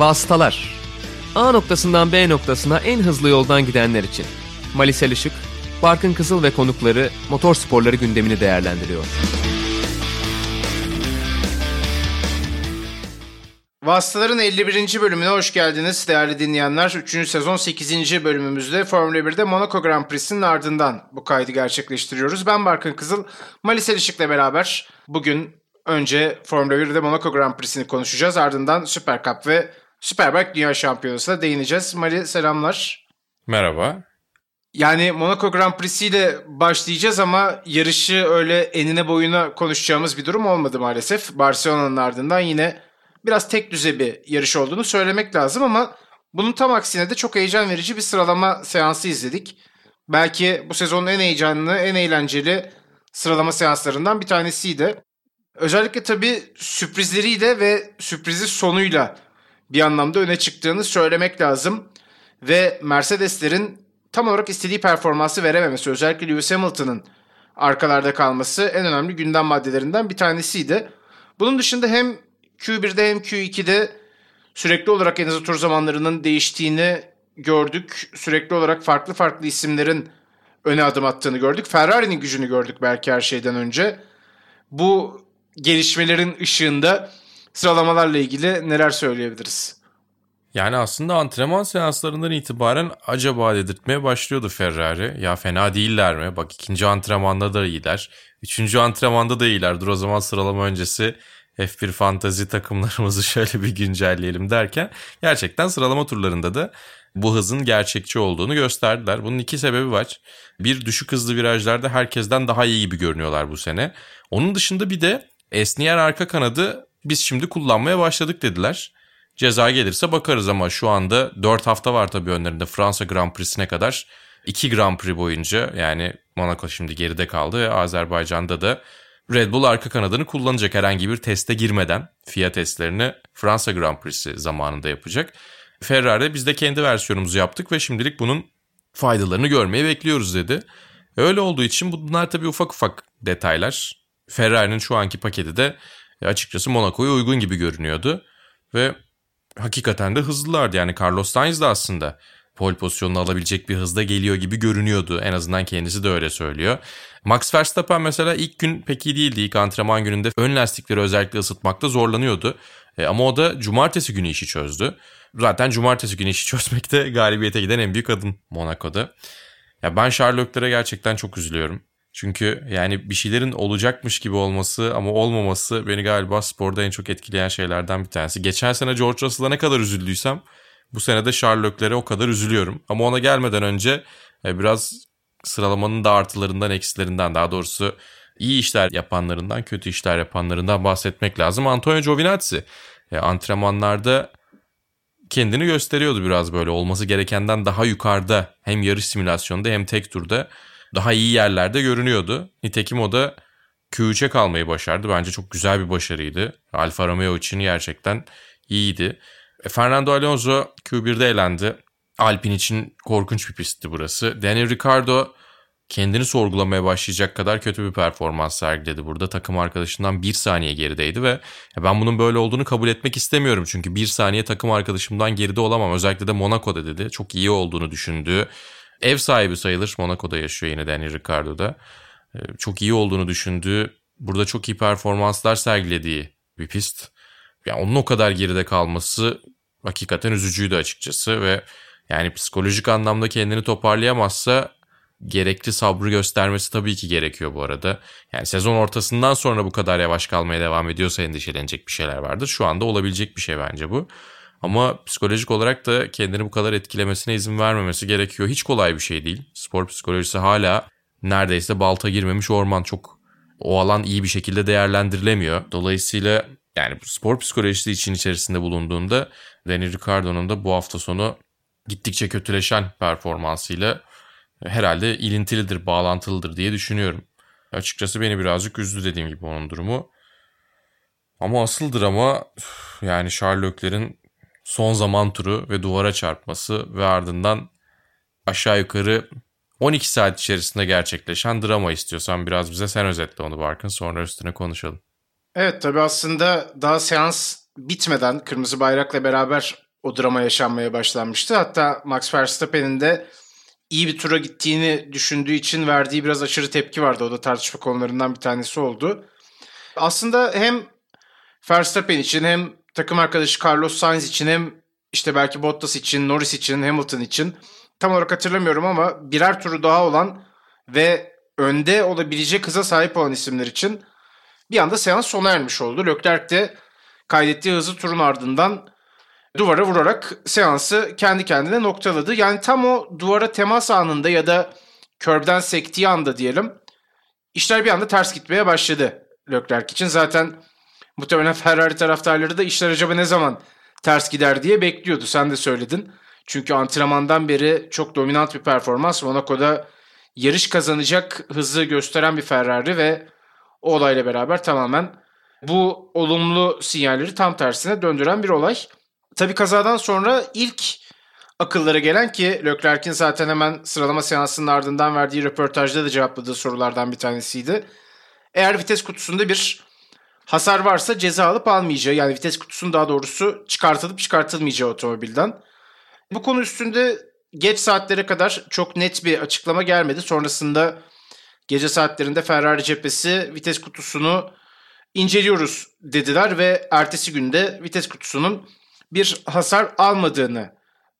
Vasıtalar A noktasından B noktasına en hızlı yoldan gidenler için. Malisel Işık, Barkın Kızıl ve konukları motor sporları gündemini değerlendiriyor. Vasıtaların 51. bölümüne hoş geldiniz değerli dinleyenler. 3. sezon 8. bölümümüzde Formula 1'de Monaco Grand Prix'sinin ardından bu kaydı gerçekleştiriyoruz. Ben Barkın Kızıl, Malisel Işık'la beraber bugün önce Formula 1'de Monaco Grand Prix'sini konuşacağız. Ardından Süper Cup ve Superbike Dünya Şampiyonası'na değineceğiz. Mali selamlar. Merhaba. Yani Monaco Grand Prix'si ile başlayacağız ama yarışı öyle enine boyuna konuşacağımız bir durum olmadı maalesef. Barcelona'nın ardından yine biraz tek düze bir yarış olduğunu söylemek lazım ama bunun tam aksine de çok heyecan verici bir sıralama seansı izledik. Belki bu sezonun en heyecanlı, en eğlenceli sıralama seanslarından bir tanesiydi. Özellikle tabii sürprizleriyle ve sürprizi sonuyla bir anlamda öne çıktığını söylemek lazım. Ve Mercedeslerin tam olarak istediği performansı verememesi, özellikle Lewis Hamilton'ın arkalarda kalması en önemli gündem maddelerinden bir tanesiydi. Bunun dışında hem Q1'de hem Q2'de sürekli olarak en azı tur zamanlarının değiştiğini gördük. Sürekli olarak farklı farklı isimlerin öne adım attığını gördük. Ferrari'nin gücünü gördük belki her şeyden önce. Bu gelişmelerin ışığında sıralamalarla ilgili neler söyleyebiliriz? Yani aslında antrenman seanslarından itibaren acaba dedirtmeye başlıyordu Ferrari. Ya fena değiller mi? Bak ikinci antrenmanda da iyiler. Üçüncü antrenmanda da iyiler. Dur o zaman sıralama öncesi F1 fantazi takımlarımızı şöyle bir güncelleyelim derken gerçekten sıralama turlarında da bu hızın gerçekçi olduğunu gösterdiler. Bunun iki sebebi var. Bir düşük hızlı virajlarda herkesten daha iyi gibi görünüyorlar bu sene. Onun dışında bir de esniyen arka kanadı biz şimdi kullanmaya başladık dediler. Ceza gelirse bakarız ama şu anda 4 hafta var tabii önlerinde Fransa Grand Prix'sine kadar 2 Grand Prix boyunca yani Monaco şimdi geride kaldı ve Azerbaycan'da da Red Bull arka kanadını kullanacak herhangi bir teste girmeden FIA testlerini Fransa Grand Prix'si zamanında yapacak. Ferrari biz de kendi versiyonumuzu yaptık ve şimdilik bunun faydalarını görmeyi bekliyoruz dedi. Öyle olduğu için bunlar tabii ufak ufak detaylar. Ferrari'nin şu anki paketi de e, açıkçası Monaco'ya uygun gibi görünüyordu. Ve hakikaten de hızlılardı. Yani Carlos Sainz de aslında pole pozisyonunu alabilecek bir hızda geliyor gibi görünüyordu. En azından kendisi de öyle söylüyor. Max Verstappen mesela ilk gün pek iyi değildi. İlk antrenman gününde ön lastikleri özellikle ısıtmakta zorlanıyordu. E, ama o da cumartesi günü işi çözdü. Zaten cumartesi günü işi çözmekte galibiyete giden en büyük adım Monaco'da. Ya ben Leclerc'e gerçekten çok üzülüyorum. Çünkü yani bir şeylerin olacakmış gibi olması ama olmaması beni galiba sporda en çok etkileyen şeylerden bir tanesi. Geçen sene George Russell'a ne kadar üzüldüysem bu sene de Leclerc'e o kadar üzülüyorum. Ama ona gelmeden önce e, biraz sıralamanın da artılarından eksilerinden daha doğrusu iyi işler yapanlarından kötü işler yapanlarından bahsetmek lazım. Antonio Giovinazzi e, antrenmanlarda kendini gösteriyordu biraz böyle olması gerekenden daha yukarıda hem yarış simülasyonunda hem tek turda daha iyi yerlerde görünüyordu. Nitekim o da Q3'e kalmayı başardı. Bence çok güzel bir başarıydı. Alfa Romeo için gerçekten iyiydi. E, Fernando Alonso Q1'de elendi. Alpine için korkunç bir pistti burası. Daniel Ricciardo kendini sorgulamaya başlayacak kadar kötü bir performans sergiledi burada. Takım arkadaşından bir saniye gerideydi ve ben bunun böyle olduğunu kabul etmek istemiyorum. Çünkü bir saniye takım arkadaşımdan geride olamam. Özellikle de Monaco'da dedi. Çok iyi olduğunu düşündüğü ev sahibi sayılır. Monaco'da yaşıyor yine Daniel Ricciardo'da. Ee, çok iyi olduğunu düşündüğü, burada çok iyi performanslar sergilediği bir pist. Yani onun o kadar geride kalması hakikaten üzücüydü açıkçası ve yani psikolojik anlamda kendini toparlayamazsa gerekli sabrı göstermesi tabii ki gerekiyor bu arada. Yani sezon ortasından sonra bu kadar yavaş kalmaya devam ediyorsa endişelenecek bir şeyler vardır. Şu anda olabilecek bir şey bence bu. Ama psikolojik olarak da kendini bu kadar etkilemesine izin vermemesi gerekiyor. Hiç kolay bir şey değil. Spor psikolojisi hala neredeyse balta girmemiş orman. Çok o alan iyi bir şekilde değerlendirilemiyor. Dolayısıyla yani spor psikolojisi için içerisinde bulunduğunda Daniel Ricciardo'nun da bu hafta sonu gittikçe kötüleşen performansıyla herhalde ilintilidir, bağlantılıdır diye düşünüyorum. Açıkçası beni birazcık üzdü dediğim gibi onun durumu. Ama asıldır ama yani Charles Leclerc'in son zaman turu ve duvara çarpması ve ardından aşağı yukarı 12 saat içerisinde gerçekleşen drama istiyorsan biraz bize sen özetle onu Barkın sonra üstüne konuşalım. Evet tabii aslında daha seans bitmeden kırmızı bayrakla beraber o drama yaşanmaya başlanmıştı. Hatta Max Verstappen'in de iyi bir tura gittiğini düşündüğü için verdiği biraz aşırı tepki vardı. O da tartışma konularından bir tanesi oldu. Aslında hem Verstappen için hem takım arkadaşı Carlos Sainz için hem işte belki Bottas için, Norris için, Hamilton için tam olarak hatırlamıyorum ama birer turu daha olan ve önde olabilecek hıza sahip olan isimler için bir anda seans sona ermiş oldu. Leclerc de kaydettiği hızlı turun ardından duvara vurarak seansı kendi kendine noktaladı. Yani tam o duvara temas anında ya da körbden sektiği anda diyelim işler bir anda ters gitmeye başladı Leclerc için. Zaten muhtemelen Ferrari taraftarları da işler acaba ne zaman ters gider diye bekliyordu. Sen de söyledin. Çünkü antrenmandan beri çok dominant bir performans. Monaco'da yarış kazanacak hızı gösteren bir Ferrari ve o olayla beraber tamamen bu olumlu sinyalleri tam tersine döndüren bir olay. Tabii kazadan sonra ilk akıllara gelen ki Leclerc'in zaten hemen sıralama seansının ardından verdiği röportajda da cevapladığı sorulardan bir tanesiydi. Eğer vites kutusunda bir hasar varsa ceza alıp almayacağı yani vites kutusunun daha doğrusu çıkartılıp çıkartılmayacağı otomobilden. Bu konu üstünde geç saatlere kadar çok net bir açıklama gelmedi. Sonrasında gece saatlerinde Ferrari cephesi vites kutusunu inceliyoruz dediler ve ertesi günde vites kutusunun bir hasar almadığını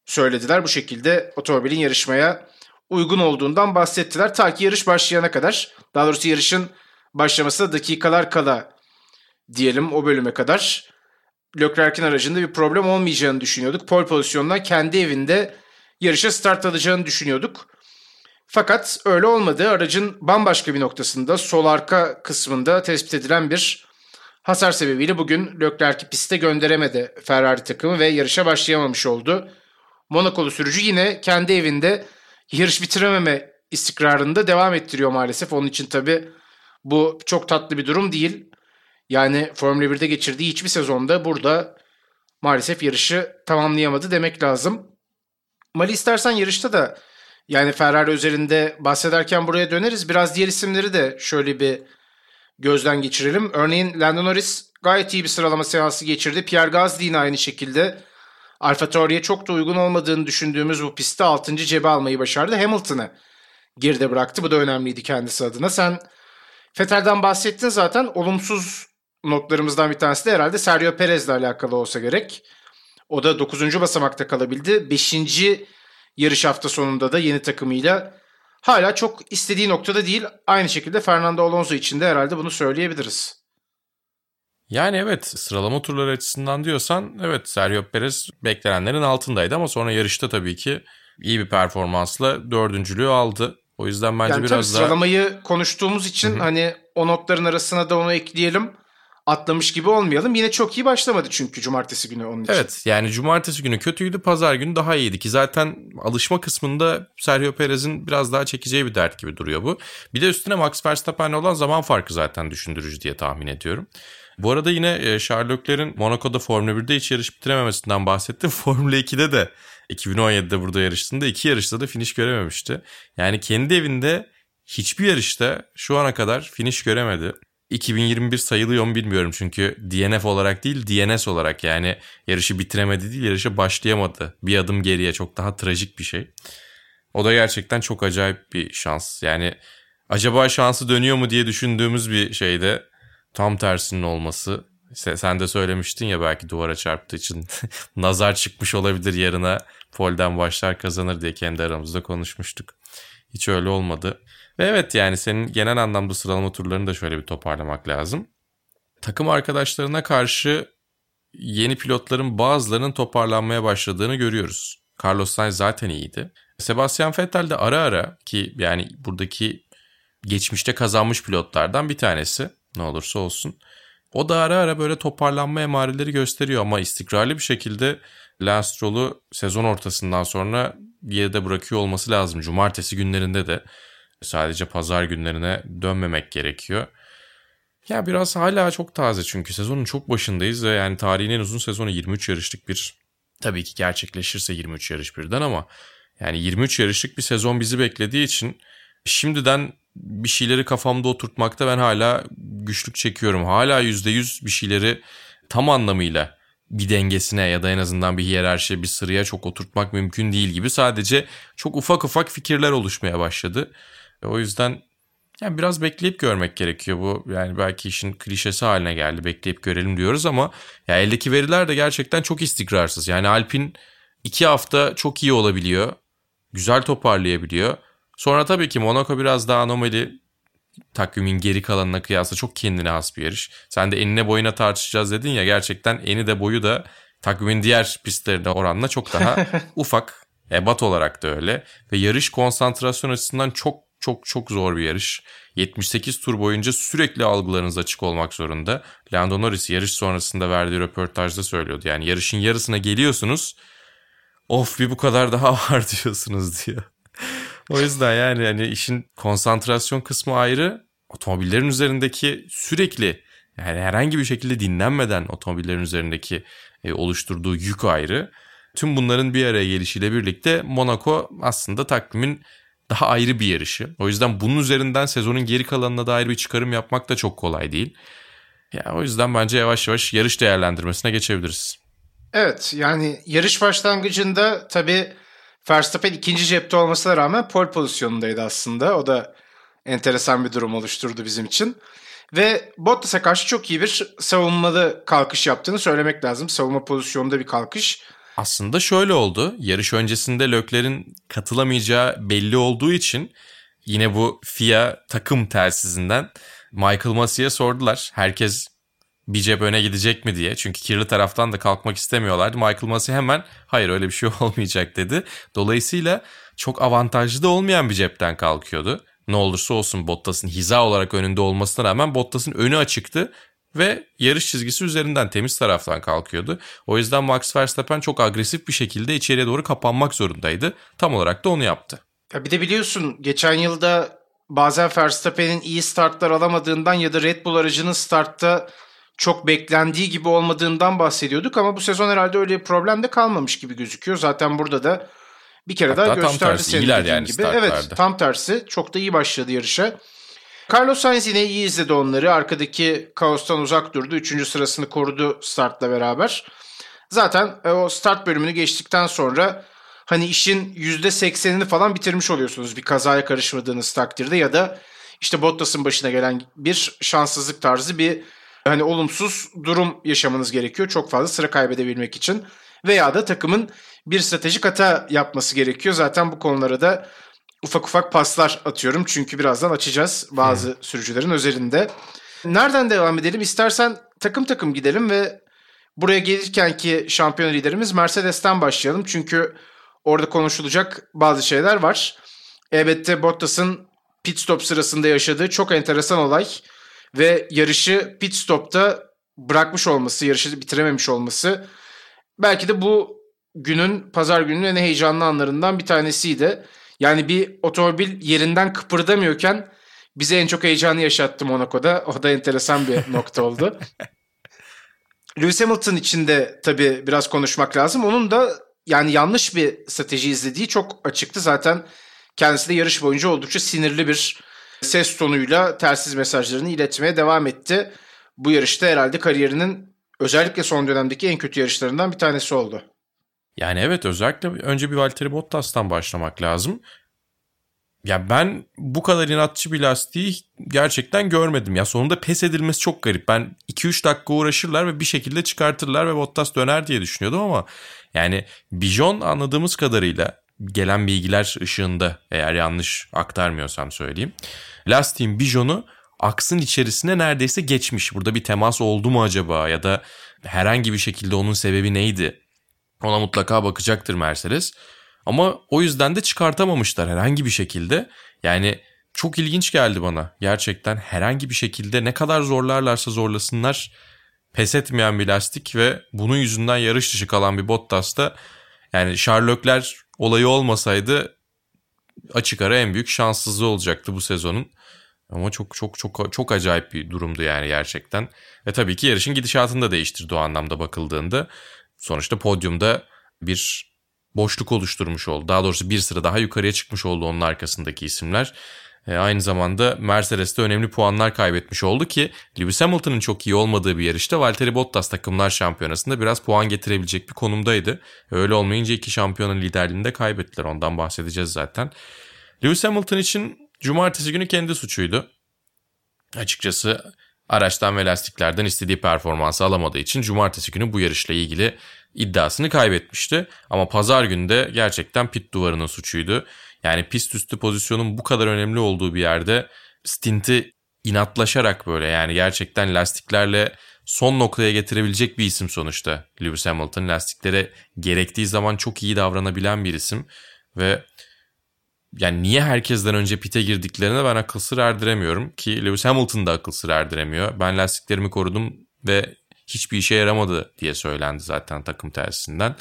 söylediler. Bu şekilde otomobilin yarışmaya uygun olduğundan bahsettiler. Ta ki yarış başlayana kadar daha doğrusu yarışın başlamasına dakikalar kala diyelim o bölüme kadar Leclerc'in aracında bir problem olmayacağını düşünüyorduk. Pole pozisyondan kendi evinde yarışa start alacağını düşünüyorduk. Fakat öyle olmadı. Aracın bambaşka bir noktasında sol arka kısmında tespit edilen bir hasar sebebiyle bugün Leclerc'i piste gönderemedi Ferrari takımı ve yarışa başlayamamış oldu. Monakolu sürücü yine kendi evinde yarış bitirememe istikrarında devam ettiriyor maalesef. Onun için tabi bu çok tatlı bir durum değil. Yani Formula 1'de geçirdiği hiçbir sezonda burada maalesef yarışı tamamlayamadı demek lazım. Mali istersen yarışta da yani Ferrari üzerinde bahsederken buraya döneriz. Biraz diğer isimleri de şöyle bir gözden geçirelim. Örneğin Lando Norris gayet iyi bir sıralama seansı geçirdi. Pierre Gasly aynı şekilde Alfa Tauri'ye çok da uygun olmadığını düşündüğümüz bu pistte 6. cebe almayı başardı. Hamilton'ı geride bıraktı. Bu da önemliydi kendisi adına. Sen Fettel'den bahsettin zaten. Olumsuz notlarımızdan bir tanesi de herhalde Sergio Perez'le alakalı olsa gerek. O da 9. basamakta kalabildi. 5. yarış hafta sonunda da yeni takımıyla hala çok istediği noktada değil. Aynı şekilde Fernando Alonso için de herhalde bunu söyleyebiliriz. Yani evet sıralama turları açısından diyorsan evet Sergio Perez beklenenlerin altındaydı ama sonra yarışta tabii ki iyi bir performansla dördüncülüğü aldı. O yüzden bence yani biraz daha... Sıralamayı konuştuğumuz için Hı-hı. hani o notların arasına da onu ekleyelim atlamış gibi olmayalım. Yine çok iyi başlamadı çünkü cumartesi günü onun için. Evet yani cumartesi günü kötüydü pazar günü daha iyiydi ki zaten alışma kısmında Sergio Perez'in biraz daha çekeceği bir dert gibi duruyor bu. Bir de üstüne Max Verstappen'le olan zaman farkı zaten düşündürücü diye tahmin ediyorum. Bu arada yine e, Charles Leclerc'in Monaco'da Formula 1'de hiç yarış bitirememesinden bahsettim. Formula 2'de de 2017'de burada yarıştığında iki yarışta da finish görememişti. Yani kendi evinde hiçbir yarışta şu ana kadar finish göremedi. 2021 sayılıyor mu bilmiyorum çünkü DNF olarak değil DNS olarak yani yarışı bitiremedi değil yarışa başlayamadı. Bir adım geriye çok daha trajik bir şey. O da gerçekten çok acayip bir şans. Yani acaba şansı dönüyor mu diye düşündüğümüz bir şeyde tam tersinin olması. Sen de söylemiştin ya belki duvara çarptığı için nazar çıkmış olabilir yarına polden başlar kazanır diye kendi aramızda konuşmuştuk. Hiç öyle olmadı. Ve evet yani senin genel anlamda sıralama turlarını da şöyle bir toparlamak lazım. Takım arkadaşlarına karşı yeni pilotların bazılarının toparlanmaya başladığını görüyoruz. Carlos Sainz zaten iyiydi. Sebastian Vettel de ara ara ki yani buradaki geçmişte kazanmış pilotlardan bir tanesi ne olursa olsun. O da ara ara böyle toparlanma emareleri gösteriyor ama istikrarlı bir şekilde Lance Stroll'u sezon ortasından sonra yerde bırakıyor olması lazım. Cumartesi günlerinde de Sadece pazar günlerine dönmemek gerekiyor. Ya biraz hala çok taze çünkü sezonun çok başındayız ve yani tarihin en uzun sezonu 23 yarışlık bir tabii ki gerçekleşirse 23 yarış birden ama yani 23 yarışlık bir sezon bizi beklediği için şimdiden bir şeyleri kafamda oturtmakta ben hala güçlük çekiyorum. Hala %100 bir şeyleri tam anlamıyla bir dengesine ya da en azından bir hiyerarşiye bir sıraya çok oturtmak mümkün değil gibi sadece çok ufak ufak fikirler oluşmaya başladı. O yüzden yani biraz bekleyip görmek gerekiyor bu. Yani belki işin klişesi haline geldi. Bekleyip görelim diyoruz ama ya eldeki veriler de gerçekten çok istikrarsız. Yani Alpin iki hafta çok iyi olabiliyor. Güzel toparlayabiliyor. Sonra tabii ki Monaco biraz daha anomali takvimin geri kalanına kıyasla çok kendine has bir yarış. Sen de enine boyuna tartışacağız dedin ya gerçekten eni de boyu da takvimin diğer pistlerine oranla çok daha ufak. Ebat olarak da öyle. Ve yarış konsantrasyon açısından çok çok çok zor bir yarış. 78 tur boyunca sürekli algılarınız açık olmak zorunda. Lando Norris yarış sonrasında verdiği röportajda söylüyordu. Yani yarışın yarısına geliyorsunuz. Of bir bu kadar daha var diyorsunuz diyor. o yüzden yani hani işin konsantrasyon kısmı ayrı. Otomobillerin üzerindeki sürekli yani herhangi bir şekilde dinlenmeden otomobillerin üzerindeki e, oluşturduğu yük ayrı. Tüm bunların bir araya gelişiyle birlikte Monaco aslında takvimin daha ayrı bir yarışı. O yüzden bunun üzerinden sezonun geri kalanına dair bir çıkarım yapmak da çok kolay değil. Ya o yüzden bence yavaş yavaş yarış değerlendirmesine geçebiliriz. Evet yani yarış başlangıcında tabii Verstappen ikinci cepte olmasına rağmen pole pozisyonundaydı aslında. O da enteresan bir durum oluşturdu bizim için. Ve Bottas'a karşı çok iyi bir savunmalı kalkış yaptığını söylemek lazım. Savunma pozisyonunda bir kalkış. Aslında şöyle oldu. Yarış öncesinde Lökler'in katılamayacağı belli olduğu için yine bu FIA takım telsizinden Michael Massey'e sordular. Herkes bir cep öne gidecek mi diye. Çünkü kirli taraftan da kalkmak istemiyorlardı. Michael Massey hemen hayır öyle bir şey olmayacak dedi. Dolayısıyla çok avantajlı da olmayan bir cepten kalkıyordu. Ne olursa olsun Bottas'ın hiza olarak önünde olmasına rağmen Bottas'ın önü açıktı ve yarış çizgisi üzerinden temiz taraftan kalkıyordu. O yüzden Max Verstappen çok agresif bir şekilde içeriye doğru kapanmak zorundaydı. Tam olarak da onu yaptı. Ya bir de biliyorsun geçen yılda bazen Verstappen'in iyi startlar alamadığından ya da Red Bull aracının startta çok beklendiği gibi olmadığından bahsediyorduk ama bu sezon herhalde öyle bir problem de kalmamış gibi gözüküyor. Zaten burada da bir kere Hatta daha gösterdi senin dediğin yani gibi. Evet tam tersi çok da iyi başladı yarışa. Carlos Sainz yine iyi izledi onları. Arkadaki kaostan uzak durdu. Üçüncü sırasını korudu startla beraber. Zaten e, o start bölümünü geçtikten sonra hani işin %80'ini falan bitirmiş oluyorsunuz bir kazaya karışmadığınız takdirde ya da işte Bottas'ın başına gelen bir şanssızlık tarzı bir hani olumsuz durum yaşamanız gerekiyor çok fazla sıra kaybedebilmek için veya da takımın bir stratejik hata yapması gerekiyor. Zaten bu konulara da ufak ufak paslar atıyorum çünkü birazdan açacağız bazı hmm. sürücülerin özelinde. Nereden devam edelim? İstersen takım takım gidelim ve buraya gelirken ki şampiyon liderimiz Mercedes'ten başlayalım. Çünkü orada konuşulacak bazı şeyler var. Elbette Bottas'ın pit stop sırasında yaşadığı çok enteresan olay ve yarışı pit stopta bırakmış olması, yarışı bitirememiş olması belki de bu günün pazar gününün en heyecanlı anlarından bir tanesiydi. Yani bir otomobil yerinden kıpırdamıyorken bize en çok heyecanı yaşattı Monaco'da. O da enteresan bir nokta oldu. Lewis Hamilton için de tabii biraz konuşmak lazım. Onun da yani yanlış bir strateji izlediği çok açıktı. Zaten kendisi de yarış boyunca oldukça sinirli bir ses tonuyla telsiz mesajlarını iletmeye devam etti. Bu yarışta herhalde kariyerinin özellikle son dönemdeki en kötü yarışlarından bir tanesi oldu. Yani evet özellikle önce bir Valtteri Bottas'tan başlamak lazım. Ya ben bu kadar inatçı bir lastiği gerçekten görmedim. Ya sonunda pes edilmesi çok garip. Ben 2-3 dakika uğraşırlar ve bir şekilde çıkartırlar ve Bottas döner diye düşünüyordum ama yani Bijon anladığımız kadarıyla gelen bilgiler ışığında eğer yanlış aktarmıyorsam söyleyeyim. Lastiğin Bijon'u aksın içerisine neredeyse geçmiş. Burada bir temas oldu mu acaba ya da herhangi bir şekilde onun sebebi neydi? Ona mutlaka bakacaktır Mercedes. Ama o yüzden de çıkartamamışlar herhangi bir şekilde. Yani çok ilginç geldi bana. Gerçekten herhangi bir şekilde ne kadar zorlarlarsa zorlasınlar pes etmeyen bir lastik ve bunun yüzünden yarış dışı kalan bir Bottas'ta yani Sherlockler olayı olmasaydı açık ara en büyük şanssızlığı olacaktı bu sezonun. Ama çok çok çok çok acayip bir durumdu yani gerçekten. Ve tabii ki yarışın gidişatını da değiştirdi o anlamda bakıldığında sonuçta podyumda bir boşluk oluşturmuş oldu. Daha doğrusu bir sıra daha yukarıya çıkmış oldu onun arkasındaki isimler. E, aynı zamanda Mercedes'te önemli puanlar kaybetmiş oldu ki Lewis Hamilton'ın çok iyi olmadığı bir yarışta Valtteri Bottas takımlar şampiyonasında biraz puan getirebilecek bir konumdaydı. Öyle olmayınca iki şampiyonun liderliğini de kaybettiler. Ondan bahsedeceğiz zaten. Lewis Hamilton için cumartesi günü kendi suçuydu. Açıkçası araçtan ve lastiklerden istediği performansı alamadığı için cumartesi günü bu yarışla ilgili iddiasını kaybetmişti. Ama pazar günü de gerçekten pit duvarının suçuydu. Yani pist üstü pozisyonun bu kadar önemli olduğu bir yerde stinti inatlaşarak böyle yani gerçekten lastiklerle son noktaya getirebilecek bir isim sonuçta. Lewis Hamilton lastiklere gerektiği zaman çok iyi davranabilen bir isim ve yani niye herkesten önce pite girdiklerine ben akıl sır erdiremiyorum ki Lewis Hamilton da akıl sır erdiremiyor. Ben lastiklerimi korudum ve hiçbir işe yaramadı diye söylendi zaten takım tersinden.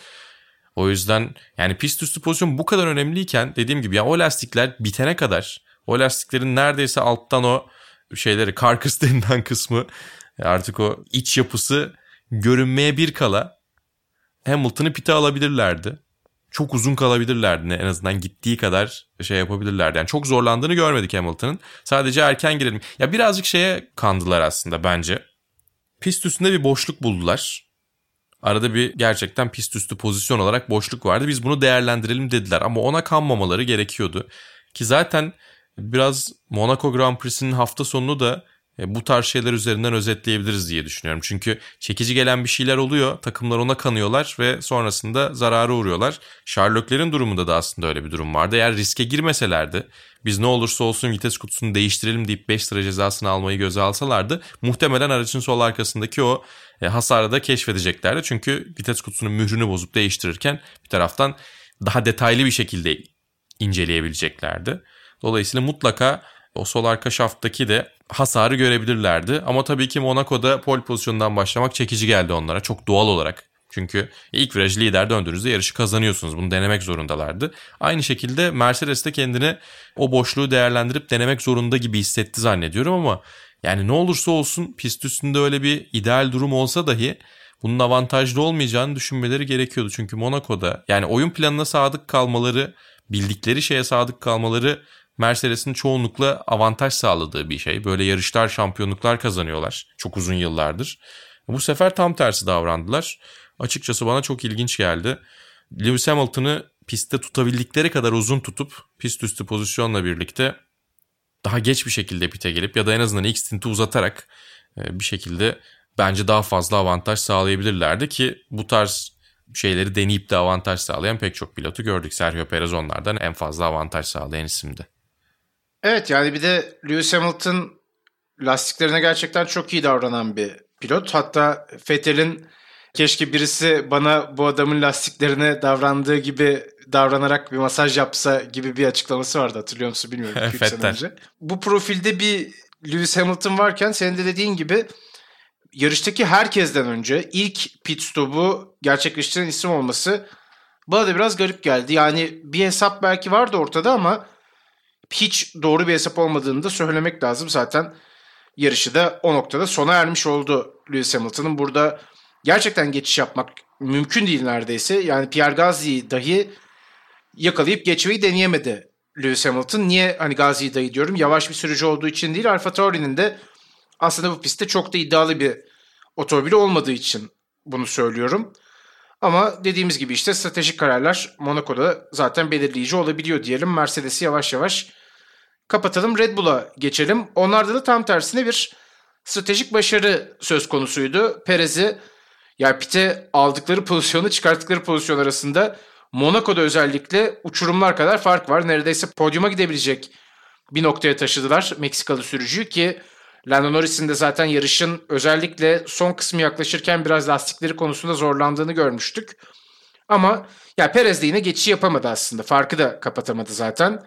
O yüzden yani pist üstü pozisyon bu kadar önemliyken dediğim gibi ya o lastikler bitene kadar o lastiklerin neredeyse alttan o şeyleri karkıs denilen kısmı artık o iç yapısı görünmeye bir kala Hamilton'ı pite alabilirlerdi. Çok uzun kalabilirlerdi en azından gittiği kadar şey yapabilirlerdi. Yani çok zorlandığını görmedik Hamilton'ın. Sadece erken girelim. Ya birazcık şeye kandılar aslında bence. Pist üstünde bir boşluk buldular. Arada bir gerçekten pist üstü pozisyon olarak boşluk vardı. Biz bunu değerlendirelim dediler ama ona kanmamaları gerekiyordu. Ki zaten biraz Monaco Grand Prix'sinin hafta sonunu da bu tarz şeyler üzerinden özetleyebiliriz diye düşünüyorum. Çünkü çekici gelen bir şeyler oluyor. Takımlar ona kanıyorlar ve sonrasında zarara uğruyorlar. Sherlock'lerin durumunda da aslında öyle bir durum vardı. Eğer riske girmeselerdi biz ne olursa olsun vites kutusunu değiştirelim deyip 5 sıra cezasını almayı göze alsalardı muhtemelen aracın sol arkasındaki o e, hasarı da keşfedeceklerdi. Çünkü vites kutusunun mührünü bozup değiştirirken bir taraftan daha detaylı bir şekilde inceleyebileceklerdi. Dolayısıyla mutlaka o sol arka şafttaki de hasarı görebilirlerdi. Ama tabii ki Monaco'da pole pozisyonundan başlamak çekici geldi onlara çok doğal olarak. Çünkü ilk viraj lider döndüğünüzde yarışı kazanıyorsunuz. Bunu denemek zorundalardı. Aynı şekilde Mercedes de kendini o boşluğu değerlendirip denemek zorunda gibi hissetti zannediyorum ama yani ne olursa olsun pist üstünde öyle bir ideal durum olsa dahi bunun avantajlı olmayacağını düşünmeleri gerekiyordu. Çünkü Monaco'da yani oyun planına sadık kalmaları, bildikleri şeye sadık kalmaları Mercedes'in çoğunlukla avantaj sağladığı bir şey. Böyle yarışlar, şampiyonluklar kazanıyorlar çok uzun yıllardır. Bu sefer tam tersi davrandılar. Açıkçası bana çok ilginç geldi. Lewis Hamilton'ı pistte tutabildikleri kadar uzun tutup pist üstü pozisyonla birlikte daha geç bir şekilde pite gelip ya da en azından ilk stinti uzatarak e, bir şekilde bence daha fazla avantaj sağlayabilirlerdi ki bu tarz şeyleri deneyip de avantaj sağlayan pek çok pilotu gördük. Sergio Perez onlardan en fazla avantaj sağlayan isimdi. Evet yani bir de Lewis Hamilton lastiklerine gerçekten çok iyi davranan bir pilot. Hatta Vettel'in keşke birisi bana bu adamın lastiklerine davrandığı gibi davranarak bir masaj yapsa gibi bir açıklaması vardı hatırlıyor musun bilmiyorum. Önce. Bu profilde bir Lewis Hamilton varken senin de dediğin gibi yarıştaki herkesten önce ilk pit stopu gerçekleştiren isim olması bana da biraz garip geldi. Yani bir hesap belki vardı ortada ama hiç doğru bir hesap olmadığını da söylemek lazım. Zaten yarışı da o noktada sona ermiş oldu Lewis Hamilton'ın. Burada gerçekten geçiş yapmak mümkün değil neredeyse. Yani Pierre Gasly'yi dahi yakalayıp geçmeyi deneyemedi Lewis Hamilton. Niye hani Gasly'yi dahi diyorum? Yavaş bir sürücü olduğu için değil. Alfa Tauri'nin de aslında bu pistte çok da iddialı bir otomobili olmadığı için bunu söylüyorum. Ama dediğimiz gibi işte stratejik kararlar Monaco'da zaten belirleyici olabiliyor diyelim. Mercedes'i yavaş yavaş kapatalım. Red Bull'a geçelim. Onlarda da tam tersine bir stratejik başarı söz konusuydu. Perez'i yani pite aldıkları pozisyonu çıkarttıkları pozisyon arasında Monaco'da özellikle uçurumlar kadar fark var. Neredeyse podyuma gidebilecek bir noktaya taşıdılar Meksikalı sürücüyü ki Lando Norris'in de zaten yarışın özellikle son kısmı yaklaşırken biraz lastikleri konusunda zorlandığını görmüştük. Ama ya Perez de yine geçişi yapamadı aslında. Farkı da kapatamadı zaten.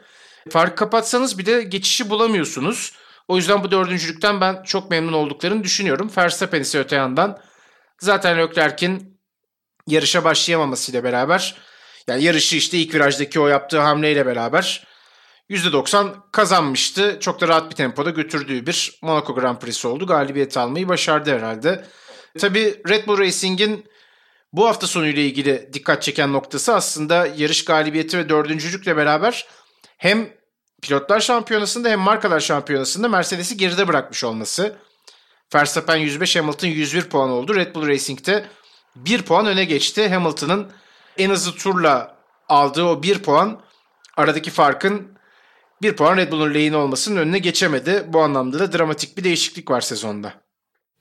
Farkı kapatsanız bir de geçişi bulamıyorsunuz. O yüzden bu dördüncülükten ben çok memnun olduklarını düşünüyorum. Verstappen ise öte yandan zaten Leclerc'in yarışa başlayamamasıyla beraber yani yarışı işte ilk virajdaki o yaptığı hamleyle beraber %90 kazanmıştı. Çok da rahat bir tempoda götürdüğü bir Monaco Grand Prix'si oldu. Galibiyet almayı başardı herhalde. Tabii Red Bull Racing'in bu hafta sonuyla ilgili dikkat çeken noktası aslında yarış galibiyeti ve dördüncülükle beraber hem pilotlar şampiyonasında hem markalar şampiyonasında Mercedes'i geride bırakmış olması. Verstappen 105, Hamilton 101 puan oldu. Red Bull Racing'te 1 puan öne geçti. Hamilton'ın en hızlı turla aldığı o 1 puan aradaki farkın 1 puan Red Bull'un lehine olmasının önüne geçemedi. Bu anlamda da dramatik bir değişiklik var sezonda.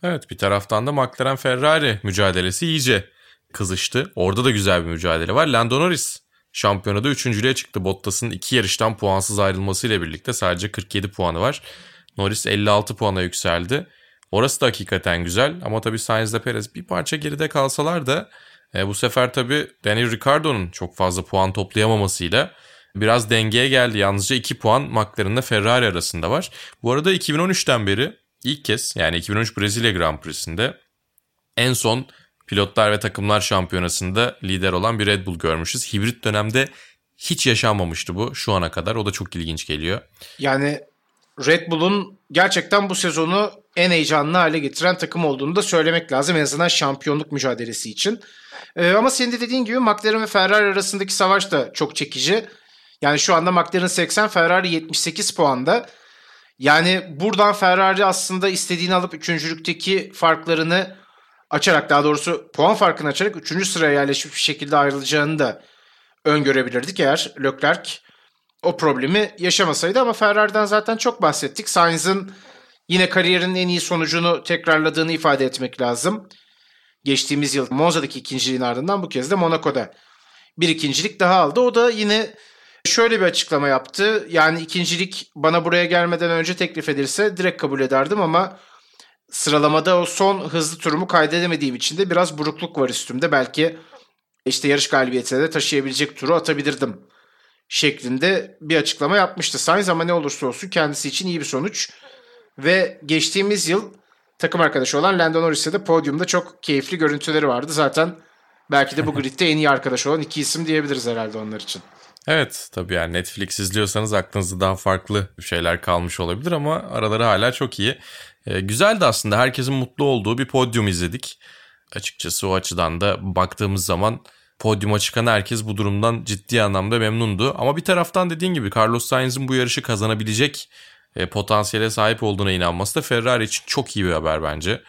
Evet bir taraftan da McLaren Ferrari mücadelesi iyice kızıştı. Orada da güzel bir mücadele var. Lando Norris şampiyonada üçüncülüğe çıktı. Bottas'ın iki yarıştan puansız ayrılmasıyla birlikte sadece 47 puanı var. Norris 56 puana yükseldi. Orası da hakikaten güzel ama tabii Sainz ile Perez bir parça geride kalsalar da e, bu sefer tabii Daniel Ricciardo'nun çok fazla puan toplayamamasıyla biraz dengeye geldi. Yalnızca 2 puan McLaren ile Ferrari arasında var. Bu arada 2013'ten beri ilk kez yani 2013 Brezilya Grand Prix'sinde en son pilotlar ve takımlar şampiyonasında lider olan bir Red Bull görmüşüz. Hibrit dönemde hiç yaşanmamıştı bu şu ana kadar. O da çok ilginç geliyor. Yani Red Bull'un gerçekten bu sezonu en heyecanlı hale getiren takım olduğunu da söylemek lazım. En azından şampiyonluk mücadelesi için. Ee, ama senin de dediğin gibi McLaren ve Ferrari arasındaki savaş da çok çekici. Yani şu anda McLaren 80, Ferrari 78 puanda. Yani buradan Ferrari aslında istediğini alıp üçüncülükteki farklarını açarak daha doğrusu puan farkını açarak üçüncü sıraya yerleşmiş bir şekilde ayrılacağını da öngörebilirdik eğer Leclerc o problemi yaşamasaydı ama Ferrari'den zaten çok bahsettik. Sainz'ın yine kariyerinin en iyi sonucunu tekrarladığını ifade etmek lazım. Geçtiğimiz yıl Monza'daki ikinciliğin ardından bu kez de Monaco'da bir ikincilik daha aldı. O da yine şöyle bir açıklama yaptı. Yani ikincilik bana buraya gelmeden önce teklif edilse direkt kabul ederdim ama sıralamada o son hızlı turumu kaydedemediğim için de biraz burukluk var üstümde. Belki işte yarış galibiyetine de taşıyabilecek turu atabilirdim şeklinde bir açıklama yapmıştı. Sainz ama ne olursa olsun kendisi için iyi bir sonuç. Ve geçtiğimiz yıl takım arkadaşı olan Lando Norris'e de podyumda çok keyifli görüntüleri vardı. Zaten belki de bu gridde en iyi arkadaş olan iki isim diyebiliriz herhalde onlar için. Evet tabii yani Netflix izliyorsanız aklınızda daha farklı şeyler kalmış olabilir ama araları hala çok iyi. E, güzeldi aslında herkesin mutlu olduğu bir podyum izledik. Açıkçası o açıdan da baktığımız zaman podyuma çıkan herkes bu durumdan ciddi anlamda memnundu. Ama bir taraftan dediğin gibi Carlos Sainz'in bu yarışı kazanabilecek e, potansiyele sahip olduğuna inanması da Ferrari için çok iyi bir haber bence.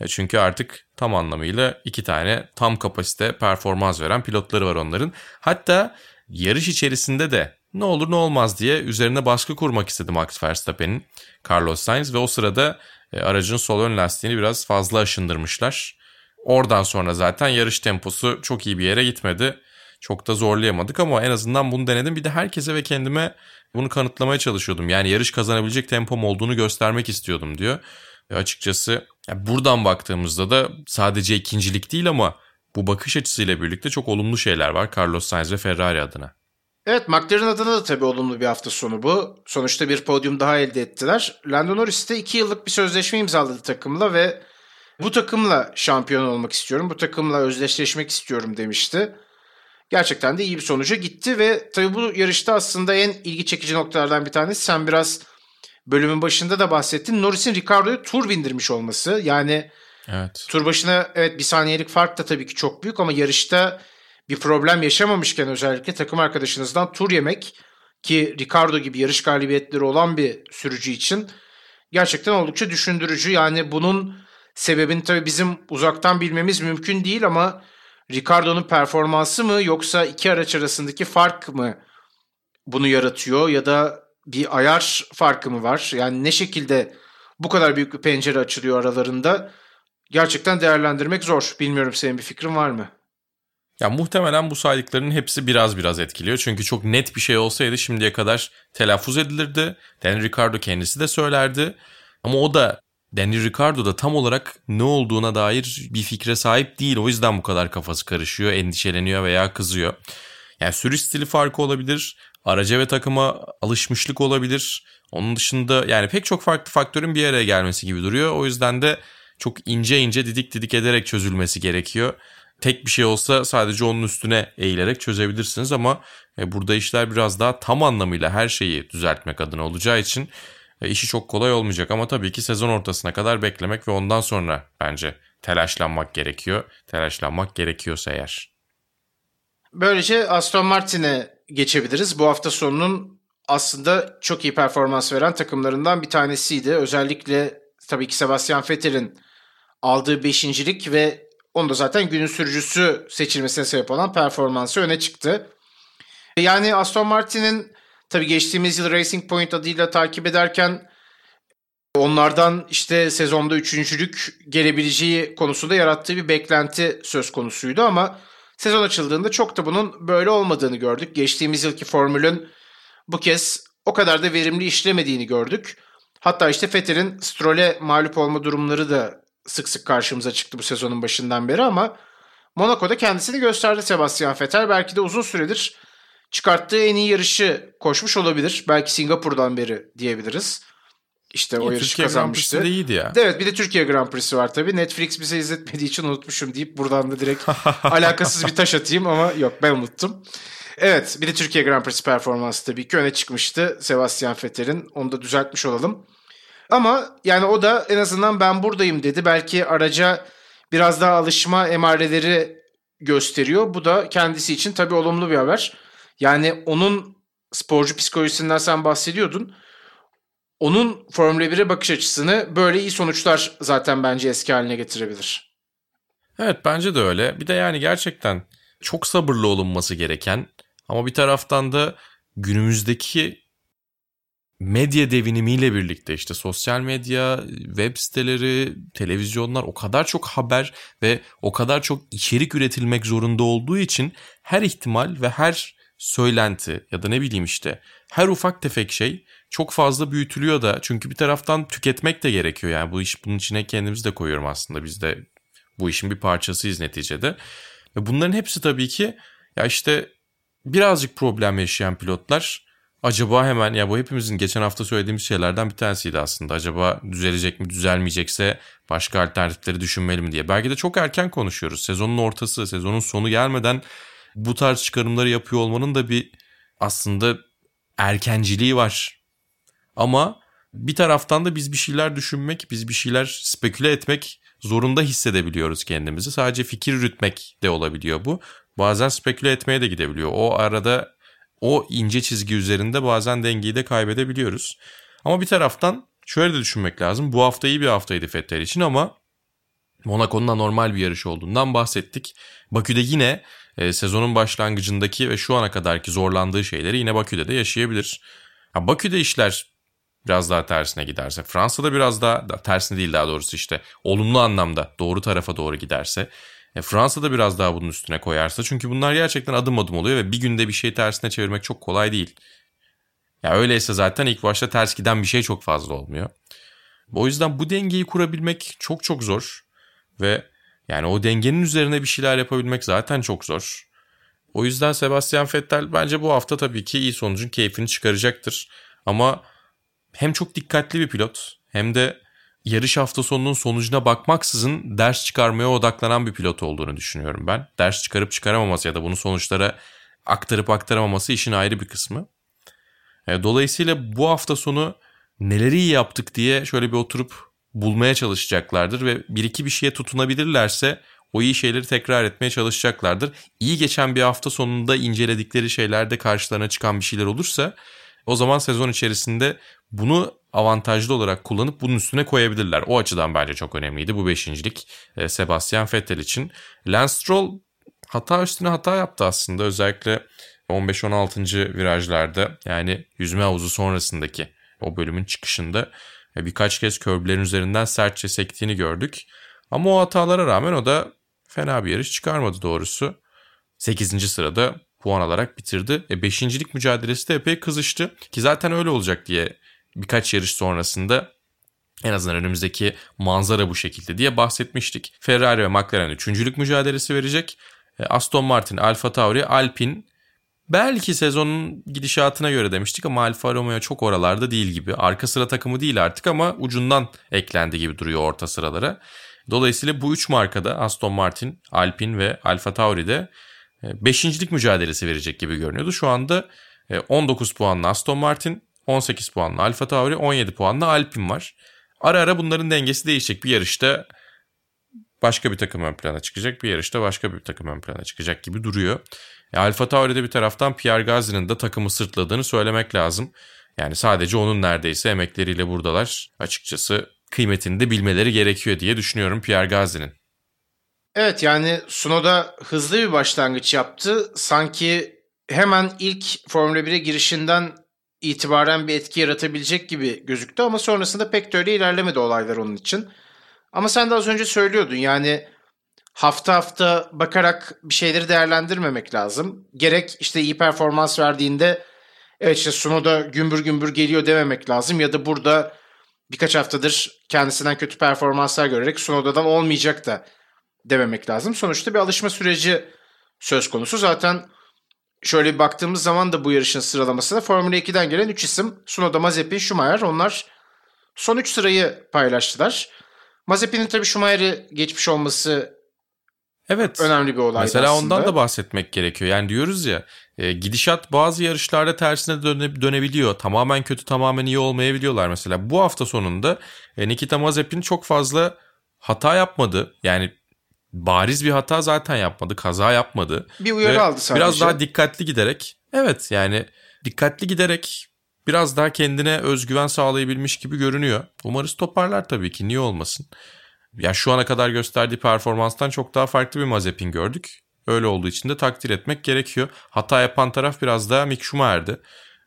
E, çünkü artık tam anlamıyla iki tane tam kapasite performans veren pilotları var onların. Hatta yarış içerisinde de ne olur ne olmaz diye üzerine baskı kurmak istedi Max Verstappen'in Carlos Sainz ve o sırada e, aracın sol ön lastiğini biraz fazla aşındırmışlar. Oradan sonra zaten yarış temposu çok iyi bir yere gitmedi. Çok da zorlayamadık ama en azından bunu denedim. Bir de herkese ve kendime bunu kanıtlamaya çalışıyordum. Yani yarış kazanabilecek tempom olduğunu göstermek istiyordum diyor. Ve açıkçası buradan baktığımızda da sadece ikincilik değil ama bu bakış açısıyla birlikte çok olumlu şeyler var Carlos Sainz ve Ferrari adına. Evet McLaren adına da tabii olumlu bir hafta sonu bu. Sonuçta bir podyum daha elde ettiler. Lando Norris de 2 yıllık bir sözleşme imzaladı takımla ve bu takımla şampiyon olmak istiyorum, bu takımla özdeşleşmek istiyorum demişti. Gerçekten de iyi bir sonuca gitti ve tabii bu yarışta aslında en ilgi çekici noktalardan bir tanesi sen biraz bölümün başında da bahsettin. Norris'in Ricardo'ya tur bindirmiş olması. Yani evet. tur başına evet bir saniyelik fark da tabii ki çok büyük ama yarışta bir problem yaşamamışken özellikle takım arkadaşınızdan tur yemek ki Ricardo gibi yarış galibiyetleri olan bir sürücü için gerçekten oldukça düşündürücü. Yani bunun sebebini tabii bizim uzaktan bilmemiz mümkün değil ama Ricardo'nun performansı mı yoksa iki araç arasındaki fark mı bunu yaratıyor ya da bir ayar farkı mı var? Yani ne şekilde bu kadar büyük bir pencere açılıyor aralarında gerçekten değerlendirmek zor. Bilmiyorum senin bir fikrin var mı? Ya muhtemelen bu saydıklarının hepsi biraz biraz etkiliyor. Çünkü çok net bir şey olsaydı şimdiye kadar telaffuz edilirdi. Dan Ricardo kendisi de söylerdi. Ama o da Danny Ricardo da tam olarak ne olduğuna dair bir fikre sahip değil. O yüzden bu kadar kafası karışıyor, endişeleniyor veya kızıyor. Yani sürüş stili farkı olabilir. Araca ve takıma alışmışlık olabilir. Onun dışında yani pek çok farklı faktörün bir araya gelmesi gibi duruyor. O yüzden de çok ince ince didik didik ederek çözülmesi gerekiyor. Tek bir şey olsa sadece onun üstüne eğilerek çözebilirsiniz ama e, burada işler biraz daha tam anlamıyla her şeyi düzeltmek adına olacağı için e, işi çok kolay olmayacak ama tabii ki sezon ortasına kadar beklemek ve ondan sonra bence telaşlanmak gerekiyor. Telaşlanmak gerekiyorsa eğer. Böylece Aston Martin'e geçebiliriz. Bu hafta sonunun aslında çok iyi performans veren takımlarından bir tanesiydi. Özellikle tabii ki Sebastian Vettel'in aldığı beşincilik ve onu da zaten günün sürücüsü seçilmesine sebep olan performansı öne çıktı. Yani Aston Martin'in tabii geçtiğimiz yıl Racing Point adıyla takip ederken onlardan işte sezonda üçüncülük gelebileceği konusunda yarattığı bir beklenti söz konusuydu ama sezon açıldığında çok da bunun böyle olmadığını gördük. Geçtiğimiz yılki formülün bu kez o kadar da verimli işlemediğini gördük. Hatta işte Vettel'in Stroll'e mağlup olma durumları da sık sık karşımıza çıktı bu sezonun başından beri ama Monaco'da kendisini gösterdi Sebastian Vettel. Belki de uzun süredir çıkarttığı en iyi yarışı koşmuş olabilir. Belki Singapur'dan beri diyebiliriz. İşte o yarışı Türkiye kazanmıştı. De iyiydi ya. Evet bir de Türkiye Grand Prix'si var tabii. Netflix bize izletmediği için unutmuşum deyip buradan da direkt alakasız bir taş atayım ama yok ben unuttum. Evet bir de Türkiye Grand Prix performansı tabii ki öne çıkmıştı Sebastian Vettel'in. Onu da düzeltmiş olalım. Ama yani o da en azından ben buradayım dedi. Belki araca biraz daha alışma emareleri gösteriyor. Bu da kendisi için tabii olumlu bir haber. Yani onun sporcu psikolojisinden sen bahsediyordun. Onun Formula 1'e bakış açısını böyle iyi sonuçlar zaten bence eski haline getirebilir. Evet bence de öyle. Bir de yani gerçekten çok sabırlı olunması gereken ama bir taraftan da günümüzdeki medya devinimiyle birlikte işte sosyal medya, web siteleri, televizyonlar o kadar çok haber ve o kadar çok içerik üretilmek zorunda olduğu için her ihtimal ve her söylenti ya da ne bileyim işte her ufak tefek şey çok fazla büyütülüyor da çünkü bir taraftan tüketmek de gerekiyor. Yani bu iş bunun içine kendimiz de koyuyorum aslında. Biz de bu işin bir parçasıyız neticede. Ve bunların hepsi tabii ki ya işte birazcık problem yaşayan pilotlar acaba hemen ya bu hepimizin geçen hafta söylediğimiz şeylerden bir tanesiydi aslında. Acaba düzelecek mi düzelmeyecekse başka alternatifleri düşünmeli mi diye. Belki de çok erken konuşuyoruz. Sezonun ortası, sezonun sonu gelmeden bu tarz çıkarımları yapıyor olmanın da bir aslında erkenciliği var. Ama bir taraftan da biz bir şeyler düşünmek, biz bir şeyler speküle etmek zorunda hissedebiliyoruz kendimizi. Sadece fikir yürütmek de olabiliyor bu. Bazen speküle etmeye de gidebiliyor. O arada o ince çizgi üzerinde bazen dengeyi de kaybedebiliyoruz. Ama bir taraftan şöyle de düşünmek lazım. Bu hafta iyi bir haftaydı Vettel için ama Monaco'nun da normal bir yarış olduğundan bahsettik. Bakü'de yine e, sezonun başlangıcındaki ve şu ana kadarki zorlandığı şeyleri yine Bakü'de de yaşayabilir. Ha, Bakü'de işler biraz daha tersine giderse, Fransa'da biraz daha tersine değil daha doğrusu işte olumlu anlamda doğru tarafa doğru giderse e, Fransa da biraz daha bunun üstüne koyarsa çünkü bunlar gerçekten adım adım oluyor ve bir günde bir şeyi tersine çevirmek çok kolay değil. Ya öyleyse zaten ilk başta ters giden bir şey çok fazla olmuyor. O yüzden bu dengeyi kurabilmek çok çok zor ve yani o dengenin üzerine bir şeyler yapabilmek zaten çok zor. O yüzden Sebastian Vettel bence bu hafta tabii ki iyi sonucun keyfini çıkaracaktır. Ama hem çok dikkatli bir pilot hem de yarış hafta sonunun sonucuna bakmaksızın ders çıkarmaya odaklanan bir pilot olduğunu düşünüyorum ben. Ders çıkarıp çıkaramaması ya da bunu sonuçlara aktarıp aktaramaması işin ayrı bir kısmı. E, dolayısıyla bu hafta sonu neleri iyi yaptık diye şöyle bir oturup bulmaya çalışacaklardır ve bir iki bir şeye tutunabilirlerse o iyi şeyleri tekrar etmeye çalışacaklardır. İyi geçen bir hafta sonunda inceledikleri şeylerde karşılarına çıkan bir şeyler olursa o zaman sezon içerisinde bunu avantajlı olarak kullanıp bunun üstüne koyabilirler. O açıdan bence çok önemliydi bu beşincilik e, Sebastian Vettel için. Lance Stroll hata üstüne hata yaptı aslında özellikle 15-16. virajlarda yani yüzme havuzu sonrasındaki o bölümün çıkışında e, birkaç kez körblerin üzerinden sertçe sektiğini gördük. Ama o hatalara rağmen o da fena bir yarış çıkarmadı doğrusu. 8. sırada puan alarak bitirdi. E, beşincilik mücadelesi de epey kızıştı ki zaten öyle olacak diye birkaç yarış sonrasında en azından önümüzdeki manzara bu şekilde diye bahsetmiştik. Ferrari ve McLaren üçüncülük mücadelesi verecek. E, Aston Martin, Alfa Tauri, Alpine belki sezonun gidişatına göre demiştik ama Alfa Romeo çok oralarda değil gibi. Arka sıra takımı değil artık ama ucundan eklendi gibi duruyor orta sıralara. Dolayısıyla bu üç markada Aston Martin, Alpine ve Alfa Tauri'de e, beşincilik mücadelesi verecek gibi görünüyordu. Şu anda 19 e, puanlı Aston Martin, 18 puanlı Alfa Tauri, 17 puanlı Alpine var. Ara ara bunların dengesi değişecek. Bir yarışta başka bir takım ön plana çıkacak. Bir yarışta başka bir takım ön plana çıkacak gibi duruyor. E, Alfa Tauri'de bir taraftan Pierre Gasly'nin de takımı sırtladığını söylemek lazım. Yani sadece onun neredeyse emekleriyle buradalar. Açıkçası kıymetini de bilmeleri gerekiyor diye düşünüyorum Pierre Gasly'nin. Evet yani Sunoda hızlı bir başlangıç yaptı. Sanki hemen ilk Formula 1'e girişinden itibaren bir etki yaratabilecek gibi gözüktü ama sonrasında pek de öyle ilerlemedi olaylar onun için. Ama sen de az önce söylüyordun yani hafta hafta bakarak bir şeyleri değerlendirmemek lazım. Gerek işte iyi performans verdiğinde evet işte Sunoda gümbür gümbür geliyor dememek lazım ya da burada birkaç haftadır kendisinden kötü performanslar görerek Sunoda'dan olmayacak da dememek lazım. Sonuçta bir alışma süreci söz konusu. Zaten şöyle bir baktığımız zaman da bu yarışın sıralamasında Formula 2'den gelen 3 isim Sunoda, Mazepin, Schumacher onlar son 3 sırayı paylaştılar. Mazepin'in tabii Schumacher'i geçmiş olması Evet. Önemli bir olay Mesela aslında. ondan da bahsetmek gerekiyor. Yani diyoruz ya e, gidişat bazı yarışlarda tersine döne, dönebiliyor. Tamamen kötü tamamen iyi olmayabiliyorlar. Mesela bu hafta sonunda e, Nikita Mazepin çok fazla hata yapmadı. Yani bariz bir hata zaten yapmadı. Kaza yapmadı. Bir uyarı Ve aldı sadece. Biraz daha dikkatli giderek. Evet yani dikkatli giderek biraz daha kendine özgüven sağlayabilmiş gibi görünüyor. Umarız toparlar tabii ki niye olmasın. Ya şu ana kadar gösterdiği performanstan çok daha farklı bir Mazepin gördük. Öyle olduğu için de takdir etmek gerekiyor. Hata yapan taraf biraz daha Mick Schumacher'di.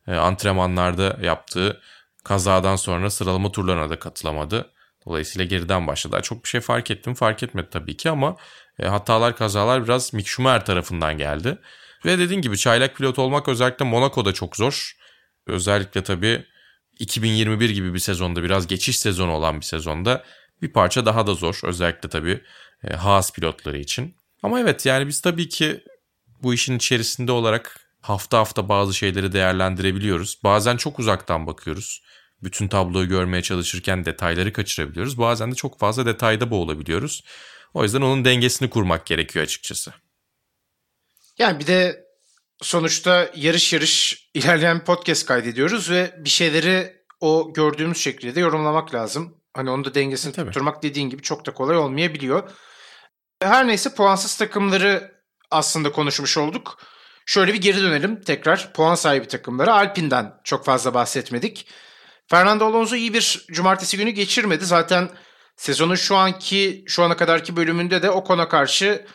Ee, antrenmanlarda yaptığı kazadan sonra sıralama turlarına da katılamadı. Dolayısıyla geriden başladı. Çok bir şey fark ettim fark etmedi tabii ki ama e, hatalar kazalar biraz Mick Schumacher tarafından geldi. Ve dediğin gibi çaylak pilot olmak özellikle Monaco'da çok zor. Özellikle tabii 2021 gibi bir sezonda biraz geçiş sezonu olan bir sezonda bir parça daha da zor. Özellikle tabii e, Haas pilotları için. Ama evet yani biz tabii ki bu işin içerisinde olarak hafta hafta bazı şeyleri değerlendirebiliyoruz. Bazen çok uzaktan bakıyoruz. Bütün tabloyu görmeye çalışırken detayları kaçırabiliyoruz. Bazen de çok fazla detayda boğulabiliyoruz. O yüzden onun dengesini kurmak gerekiyor açıkçası. Yani bir de sonuçta yarış yarış ilerleyen podcast kaydediyoruz ve bir şeyleri o gördüğümüz şekilde yorumlamak lazım. Hani onu da dengesini Tabii. tutturmak dediğin gibi çok da kolay olmayabiliyor. Her neyse puansız takımları aslında konuşmuş olduk. Şöyle bir geri dönelim tekrar puan sahibi takımlara. Alpine'den çok fazla bahsetmedik. Fernando Alonso iyi bir cumartesi günü geçirmedi. Zaten sezonun şu anki şu ana kadarki bölümünde de Ocon'a karşı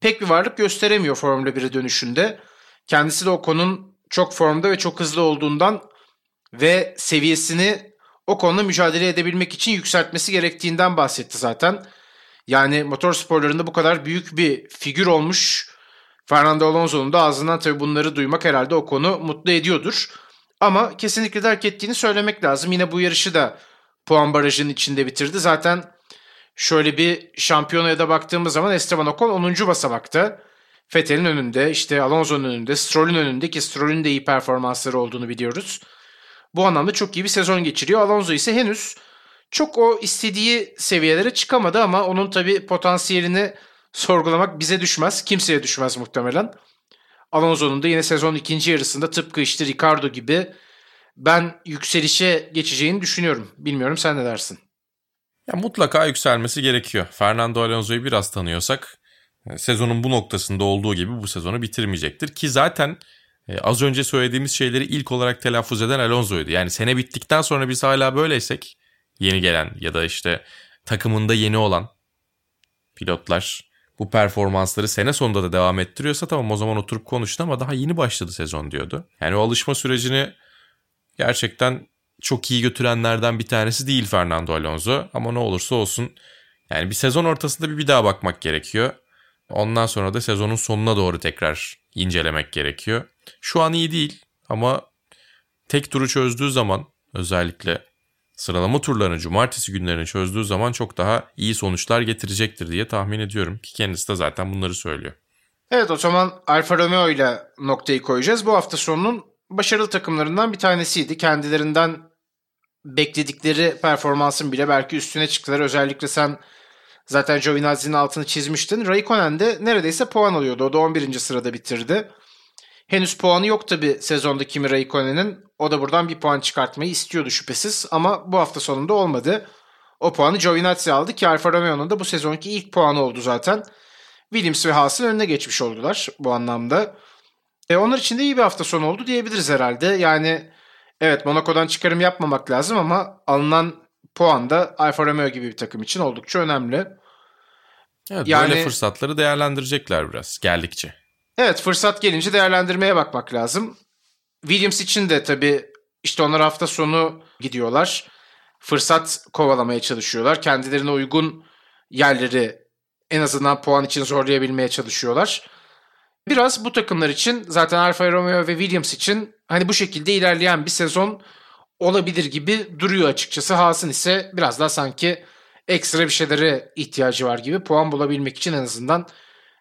pek bir varlık gösteremiyor Formula 1'e dönüşünde. Kendisi de Ocon'un çok formda ve çok hızlı olduğundan ve seviyesini o konuda mücadele edebilmek için yükseltmesi gerektiğinden bahsetti zaten. Yani motor sporlarında bu kadar büyük bir figür olmuş Fernando Alonso'nun da ağzından tabii bunları duymak herhalde o konu mutlu ediyordur. Ama kesinlikle de hak ettiğini söylemek lazım. Yine bu yarışı da puan barajının içinde bitirdi. Zaten şöyle bir şampiyonaya da baktığımız zaman Esteban Ocon 10. basamakta. Vettel'in önünde, işte Alonso'nun önünde, Stroll'ün önünde ki Stroll'ün de iyi performansları olduğunu biliyoruz. Bu anlamda çok iyi bir sezon geçiriyor. Alonso ise henüz çok o istediği seviyelere çıkamadı ama onun tabii potansiyelini sorgulamak bize düşmez. Kimseye düşmez muhtemelen. Alonso'nun da yine sezon ikinci yarısında tıpkı işte Ricardo gibi ben yükselişe geçeceğini düşünüyorum. Bilmiyorum sen ne dersin? Ya mutlaka yükselmesi gerekiyor. Fernando Alonso'yu biraz tanıyorsak e, sezonun bu noktasında olduğu gibi bu sezonu bitirmeyecektir. Ki zaten e, az önce söylediğimiz şeyleri ilk olarak telaffuz eden Alonso'ydu. Yani sene bittikten sonra biz hala böyleysek yeni gelen ya da işte takımında yeni olan pilotlar bu performansları sene sonunda da devam ettiriyorsa tamam o zaman oturup konuştu ama daha yeni başladı sezon diyordu. Yani o alışma sürecini gerçekten çok iyi götürenlerden bir tanesi değil Fernando Alonso ama ne olursa olsun yani bir sezon ortasında bir bir daha bakmak gerekiyor. Ondan sonra da sezonun sonuna doğru tekrar incelemek gerekiyor. Şu an iyi değil ama tek turu çözdüğü zaman özellikle sıralama turlarını cumartesi günlerini çözdüğü zaman çok daha iyi sonuçlar getirecektir diye tahmin ediyorum ki kendisi de zaten bunları söylüyor. Evet o zaman Alfa Romeo ile noktayı koyacağız. Bu hafta sonunun başarılı takımlarından bir tanesiydi. Kendilerinden bekledikleri performansın bile belki üstüne çıktılar. Özellikle sen zaten Giovinazzi'nin altını çizmiştin. Raikkonen de neredeyse puan alıyordu. O da 11. sırada bitirdi. Henüz puanı yok tabi sezonda Kimi Raikkonen'in. O da buradan bir puan çıkartmayı istiyordu şüphesiz. Ama bu hafta sonunda olmadı. O puanı Giovinazzi aldı ki Alfa Romeo'nun da bu sezonki ilk puanı oldu zaten. Williams ve Haas'ın önüne geçmiş oldular bu anlamda. E, onlar için de iyi bir hafta sonu oldu diyebiliriz herhalde. Yani evet Monaco'dan çıkarım yapmamak lazım ama alınan puan da Alfa Romeo gibi bir takım için oldukça önemli. Evet, yani, böyle fırsatları değerlendirecekler biraz geldikçe. Evet fırsat gelince değerlendirmeye bakmak lazım. Williams için de tabii işte onlar hafta sonu gidiyorlar. Fırsat kovalamaya çalışıyorlar. Kendilerine uygun yerleri en azından puan için zorlayabilmeye çalışıyorlar. Biraz bu takımlar için zaten Alfa Romeo ve Williams için hani bu şekilde ilerleyen bir sezon olabilir gibi duruyor açıkçası. Haas'ın ise biraz daha sanki ekstra bir şeylere ihtiyacı var gibi puan bulabilmek için en azından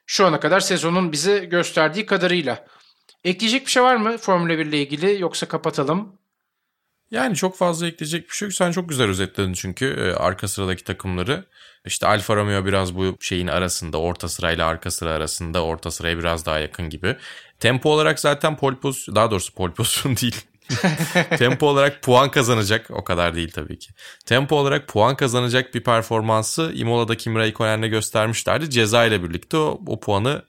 şu ana kadar sezonun bize gösterdiği kadarıyla. Ekleyecek bir şey var mı Formula 1 ile ilgili yoksa kapatalım? Yani çok fazla ekleyecek bir şey yok. Sen çok güzel özetledin çünkü e, arka sıradaki takımları. İşte Alfa Romeo biraz bu şeyin arasında, orta sırayla arka sıra arasında, orta sıraya biraz daha yakın gibi. Tempo olarak zaten pole pozisyon, daha doğrusu pole pozisyon değil. Tempo olarak puan kazanacak, o kadar değil tabii ki. Tempo olarak puan kazanacak bir performansı Imola'da Kimi Raikkonen'le göstermişlerdi. Ceza ile birlikte o, o puanı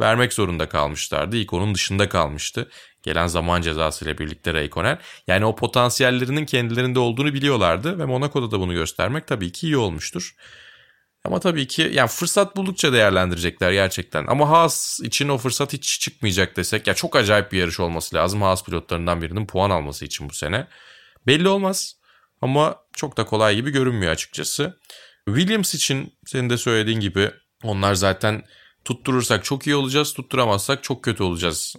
vermek zorunda kalmışlardı. İlk onun dışında kalmıştı. Gelen zaman cezası ile birlikte Raikkonen. Yani o potansiyellerinin kendilerinde olduğunu biliyorlardı ve Monaco'da da bunu göstermek tabii ki iyi olmuştur. Ama tabii ki yani fırsat buldukça değerlendirecekler gerçekten. Ama Haas için o fırsat hiç çıkmayacak desek ya çok acayip bir yarış olması lazım Haas pilotlarından birinin puan alması için bu sene. Belli olmaz ama çok da kolay gibi görünmüyor açıkçası. Williams için senin de söylediğin gibi onlar zaten tutturursak çok iyi olacağız, tutturamazsak çok kötü olacağız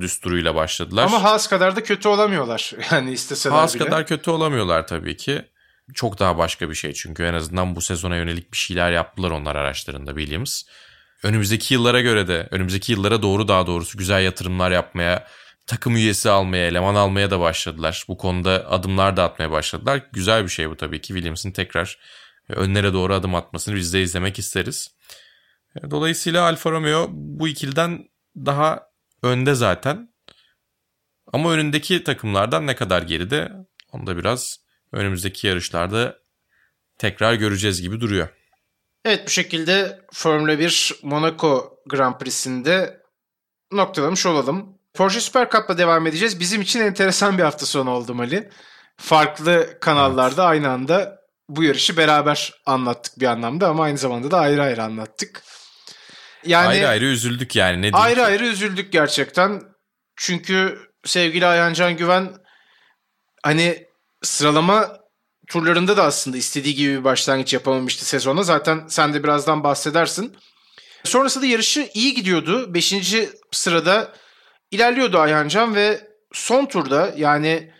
düsturuyla başladılar. Ama Haas kadar da kötü olamıyorlar. Yani isteseler Haas bile. kadar kötü olamıyorlar tabii ki. Çok daha başka bir şey çünkü en azından bu sezona yönelik bir şeyler yaptılar onlar araçlarında Williams. Önümüzdeki yıllara göre de, önümüzdeki yıllara doğru daha doğrusu güzel yatırımlar yapmaya, takım üyesi almaya, eleman almaya da başladılar. Bu konuda adımlar da atmaya başladılar. Güzel bir şey bu tabii ki Williams'ın tekrar önlere doğru adım atmasını biz de izlemek isteriz. Dolayısıyla Alfa Romeo bu ikiliden daha önde zaten. Ama önündeki takımlardan ne kadar geride onu da biraz önümüzdeki yarışlarda tekrar göreceğiz gibi duruyor. Evet bu şekilde Formula 1 Monaco Grand Prix'sinde noktalamış olalım. Porsche Super Cup'la devam edeceğiz. Bizim için enteresan bir hafta sonu oldu Mali. Farklı kanallarda evet. aynı anda bu yarışı beraber anlattık bir anlamda ama aynı zamanda da ayrı ayrı anlattık. Yani ayrı ayrı üzüldük yani ne diyeyim. Ayrı ayrı üzüldük gerçekten. Çünkü sevgili Ayhancan Güven hani sıralama turlarında da aslında istediği gibi bir başlangıç yapamamıştı sezona. Zaten sen de birazdan bahsedersin. Sonrasında yarışı iyi gidiyordu. Beşinci sırada ilerliyordu Ayhancan ve son turda yani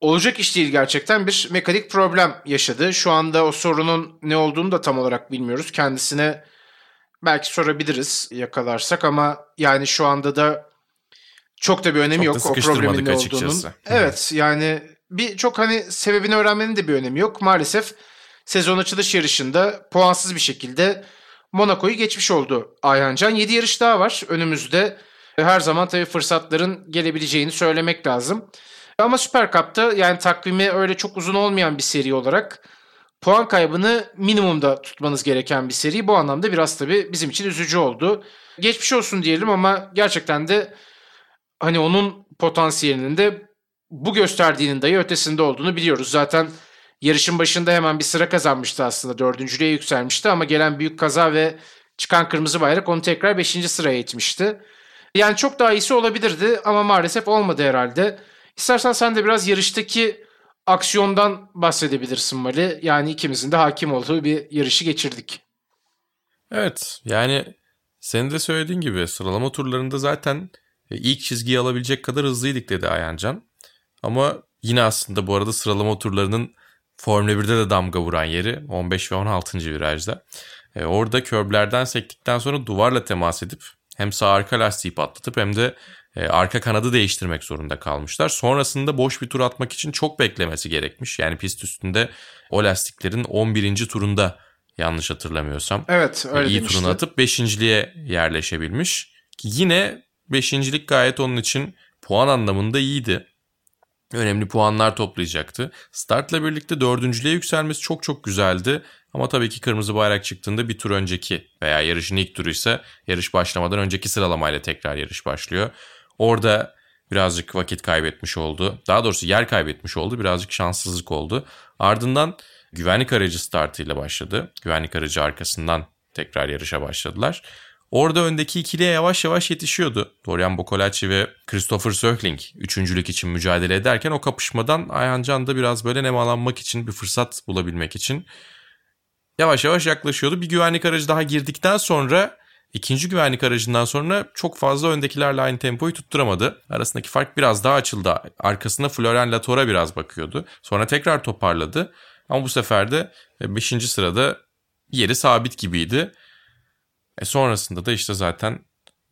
olacak iş değil gerçekten bir mekanik problem yaşadı. Şu anda o sorunun ne olduğunu da tam olarak bilmiyoruz. Kendisine belki sorabiliriz yakalarsak ama yani şu anda da çok da bir önemi çok yok o problemin ne olduğunun. Evet yani bir çok hani sebebini öğrenmenin de bir önemi yok. Maalesef sezon açılış yarışında puansız bir şekilde Monaco'yu geçmiş oldu Ayhancan. 7 yarış daha var önümüzde. Her zaman tabii fırsatların gelebileceğini söylemek lazım. Ama Süper Cup'ta yani takvimi öyle çok uzun olmayan bir seri olarak puan kaybını minimumda tutmanız gereken bir seri. Bu anlamda biraz tabii bizim için üzücü oldu. Geçmiş olsun diyelim ama gerçekten de hani onun potansiyelinin de bu gösterdiğinin dahi ötesinde olduğunu biliyoruz. Zaten yarışın başında hemen bir sıra kazanmıştı aslında. Dördüncülüğe yükselmişti ama gelen büyük kaza ve çıkan kırmızı bayrak onu tekrar beşinci sıraya itmişti. Yani çok daha iyisi olabilirdi ama maalesef olmadı herhalde. İstersen sen de biraz yarıştaki aksiyondan bahsedebilirsin Mali. Yani ikimizin de hakim olduğu bir yarışı geçirdik. Evet yani senin de söylediğin gibi sıralama turlarında zaten ilk çizgiyi alabilecek kadar hızlıydık dedi Ayancan. Ama yine aslında bu arada sıralama turlarının Formula 1'de de damga vuran yeri 15 ve 16. virajda. E, orada körblerden sektikten sonra duvarla temas edip hem sağ arka lastiği patlatıp hem de e, arka kanadı değiştirmek zorunda kalmışlar. Sonrasında boş bir tur atmak için çok beklemesi gerekmiş. Yani pist üstünde o lastiklerin 11. turunda yanlış hatırlamıyorsam. Evet öyle iyi turunu atıp 5.liğe yerleşebilmiş. Yine 5.lik gayet onun için puan anlamında iyiydi. önemli puanlar toplayacaktı. Startla birlikte dördüncülüğe yükselmesi çok çok güzeldi. Ama tabii ki kırmızı bayrak çıktığında bir tur önceki veya yarışın ilk turu ise yarış başlamadan önceki sıralamayla tekrar yarış başlıyor. Orada birazcık vakit kaybetmiş oldu. Daha doğrusu yer kaybetmiş oldu. Birazcık şanssızlık oldu. Ardından güvenlik aracı startıyla başladı. Güvenlik aracı arkasından tekrar yarışa başladılar. Orada öndeki ikiliye yavaş yavaş yetişiyordu. Dorian Boccolacci ve Christopher Sökling üçüncülük için mücadele ederken o kapışmadan Ayhan Can da biraz böyle nemalanmak için bir fırsat bulabilmek için yavaş yavaş yaklaşıyordu. Bir güvenlik aracı daha girdikten sonra ikinci güvenlik aracından sonra çok fazla öndekilerle aynı tempoyu tutturamadı. Arasındaki fark biraz daha açıldı. Arkasında Florian Latour'a biraz bakıyordu. Sonra tekrar toparladı. Ama bu sefer de 5. sırada yeri sabit gibiydi. E sonrasında da işte zaten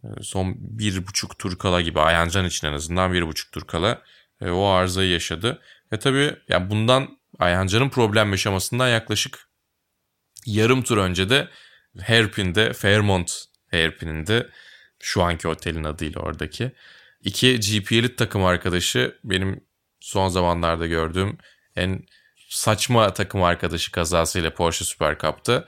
e, son bir buçuk tur kala gibi Ayancan için en azından bir buçuk tur kala e, o arızayı yaşadı. Ve tabii yani bundan Ayancan'ın problem yaşamasından yaklaşık yarım tur önce de Hairpin'de Fairmont Hairpin'inde şu anki otelin adıyla oradaki iki GP Elite takım arkadaşı benim son zamanlarda gördüğüm en saçma takım arkadaşı kazasıyla Porsche Super Cup'ta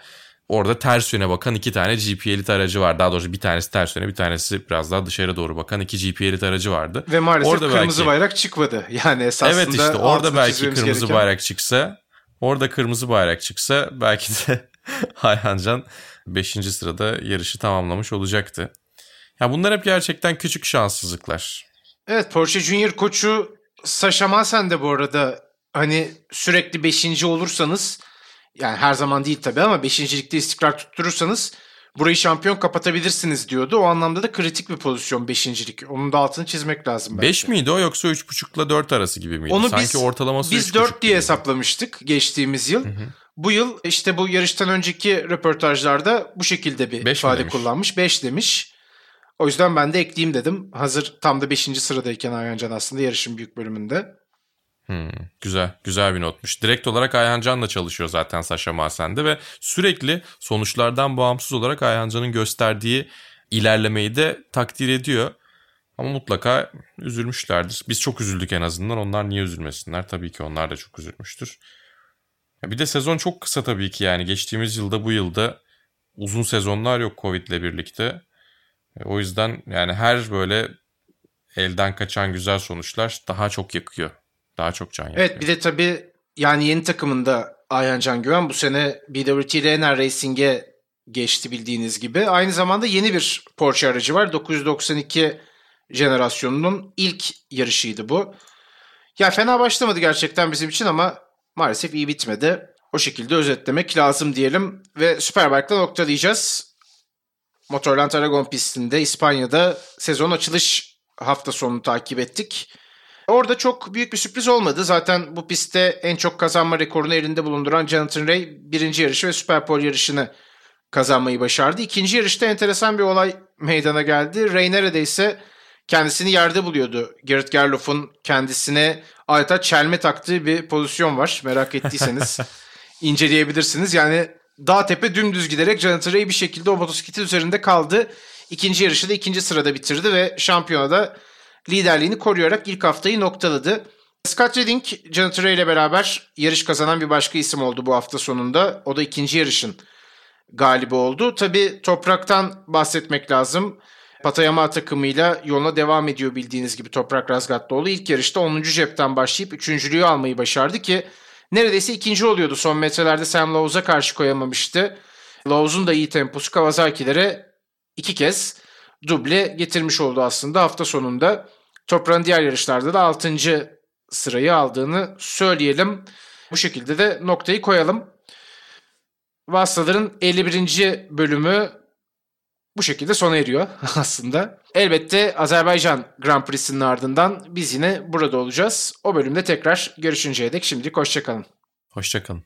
orada ters yöne bakan iki tane GP Elite aracı var. Daha doğrusu bir tanesi ters yöne bir tanesi biraz daha dışarı doğru bakan iki GP Elite aracı vardı. Ve maalesef orada kırmızı belki, bayrak çıkmadı. Yani esasında Evet işte orada belki kırmızı gereken... bayrak çıksa orada kırmızı bayrak çıksa belki de Ayhancan 5. sırada yarışı tamamlamış olacaktı. Ya bunlar hep gerçekten küçük şanssızlıklar. Evet Porsche Junior koçu Sasha Masen de bu arada hani sürekli 5. olursanız yani her zaman değil tabii ama 5. istikrar tutturursanız burayı şampiyon kapatabilirsiniz diyordu. O anlamda da kritik bir pozisyon 5.lik. Onun da altını çizmek lazım. 5 miydi o yoksa 3.5 ile 4 arası gibi miydi? Onu Sanki biz, ortalaması biz 4 diye hesaplamıştık geçtiğimiz yıl. Hı hı. Bu yıl işte bu yarıştan önceki röportajlarda bu şekilde bir beş ifade kullanmış. 5 demiş. O yüzden ben de ekleyeyim dedim. Hazır tam da 5. sıradayken Ayhancan aslında yarışın büyük bölümünde. Hmm, güzel, güzel bir notmuş. Direkt olarak Ayhan Can'la çalışıyor zaten Saşa Masen'de ve sürekli sonuçlardan bağımsız olarak Ayhan Can'ın gösterdiği ilerlemeyi de takdir ediyor. Ama mutlaka üzülmüşlerdir. Biz çok üzüldük en azından. Onlar niye üzülmesinler? Tabii ki onlar da çok üzülmüştür. Bir de sezon çok kısa tabii ki yani. Geçtiğimiz yılda bu yılda uzun sezonlar yok Covid ile birlikte. E, o yüzden yani her böyle elden kaçan güzel sonuçlar daha çok yakıyor. Daha çok can yakıyor. Evet bir de tabii yani yeni takımında Ayhan Can Güven bu sene BWT Renner Racing'e geçti bildiğiniz gibi. Aynı zamanda yeni bir Porsche aracı var. 992 jenerasyonunun ilk yarışıydı bu. Ya fena başlamadı gerçekten bizim için ama maalesef iyi bitmedi. O şekilde özetlemek lazım diyelim ve Superbike'da noktalayacağız. Motorland Aragon pistinde İspanya'da sezon açılış hafta sonunu takip ettik. Orada çok büyük bir sürpriz olmadı. Zaten bu pistte en çok kazanma rekorunu elinde bulunduran Jonathan Ray birinci yarışı ve Superpole yarışını kazanmayı başardı. İkinci yarışta enteresan bir olay meydana geldi. Ray neredeyse kendisini yerde buluyordu. Gerrit Gerloff'un kendisine adeta çelme taktığı bir pozisyon var. Merak ettiyseniz inceleyebilirsiniz. Yani dağ tepe dümdüz giderek Jonathan Ray bir şekilde o motosikletin üzerinde kaldı. İkinci yarışı da ikinci sırada bitirdi ve şampiyonada liderliğini koruyarak ilk haftayı noktaladı. Scott Redding, Jonathan Ray ile beraber yarış kazanan bir başka isim oldu bu hafta sonunda. O da ikinci yarışın galibi oldu. Tabi topraktan bahsetmek lazım. Patayama takımıyla yoluna devam ediyor bildiğiniz gibi Toprak Razgatlıoğlu. ilk yarışta 10. cepten başlayıp 3.lüğü almayı başardı ki neredeyse ikinci oluyordu. Son metrelerde Sam Lowes'a karşı koyamamıştı. Lowes'un da iyi temposu Kawasaki'lere iki kez duble getirmiş oldu aslında hafta sonunda. Toprağın diğer yarışlarda da 6. sırayı aldığını söyleyelim. Bu şekilde de noktayı koyalım. Vasıtaların 51. bölümü bu şekilde sona eriyor aslında. Elbette Azerbaycan Grand Prix'sinin ardından biz yine burada olacağız. O bölümde tekrar görüşünceye dek şimdilik hoşçakalın. Hoşçakalın.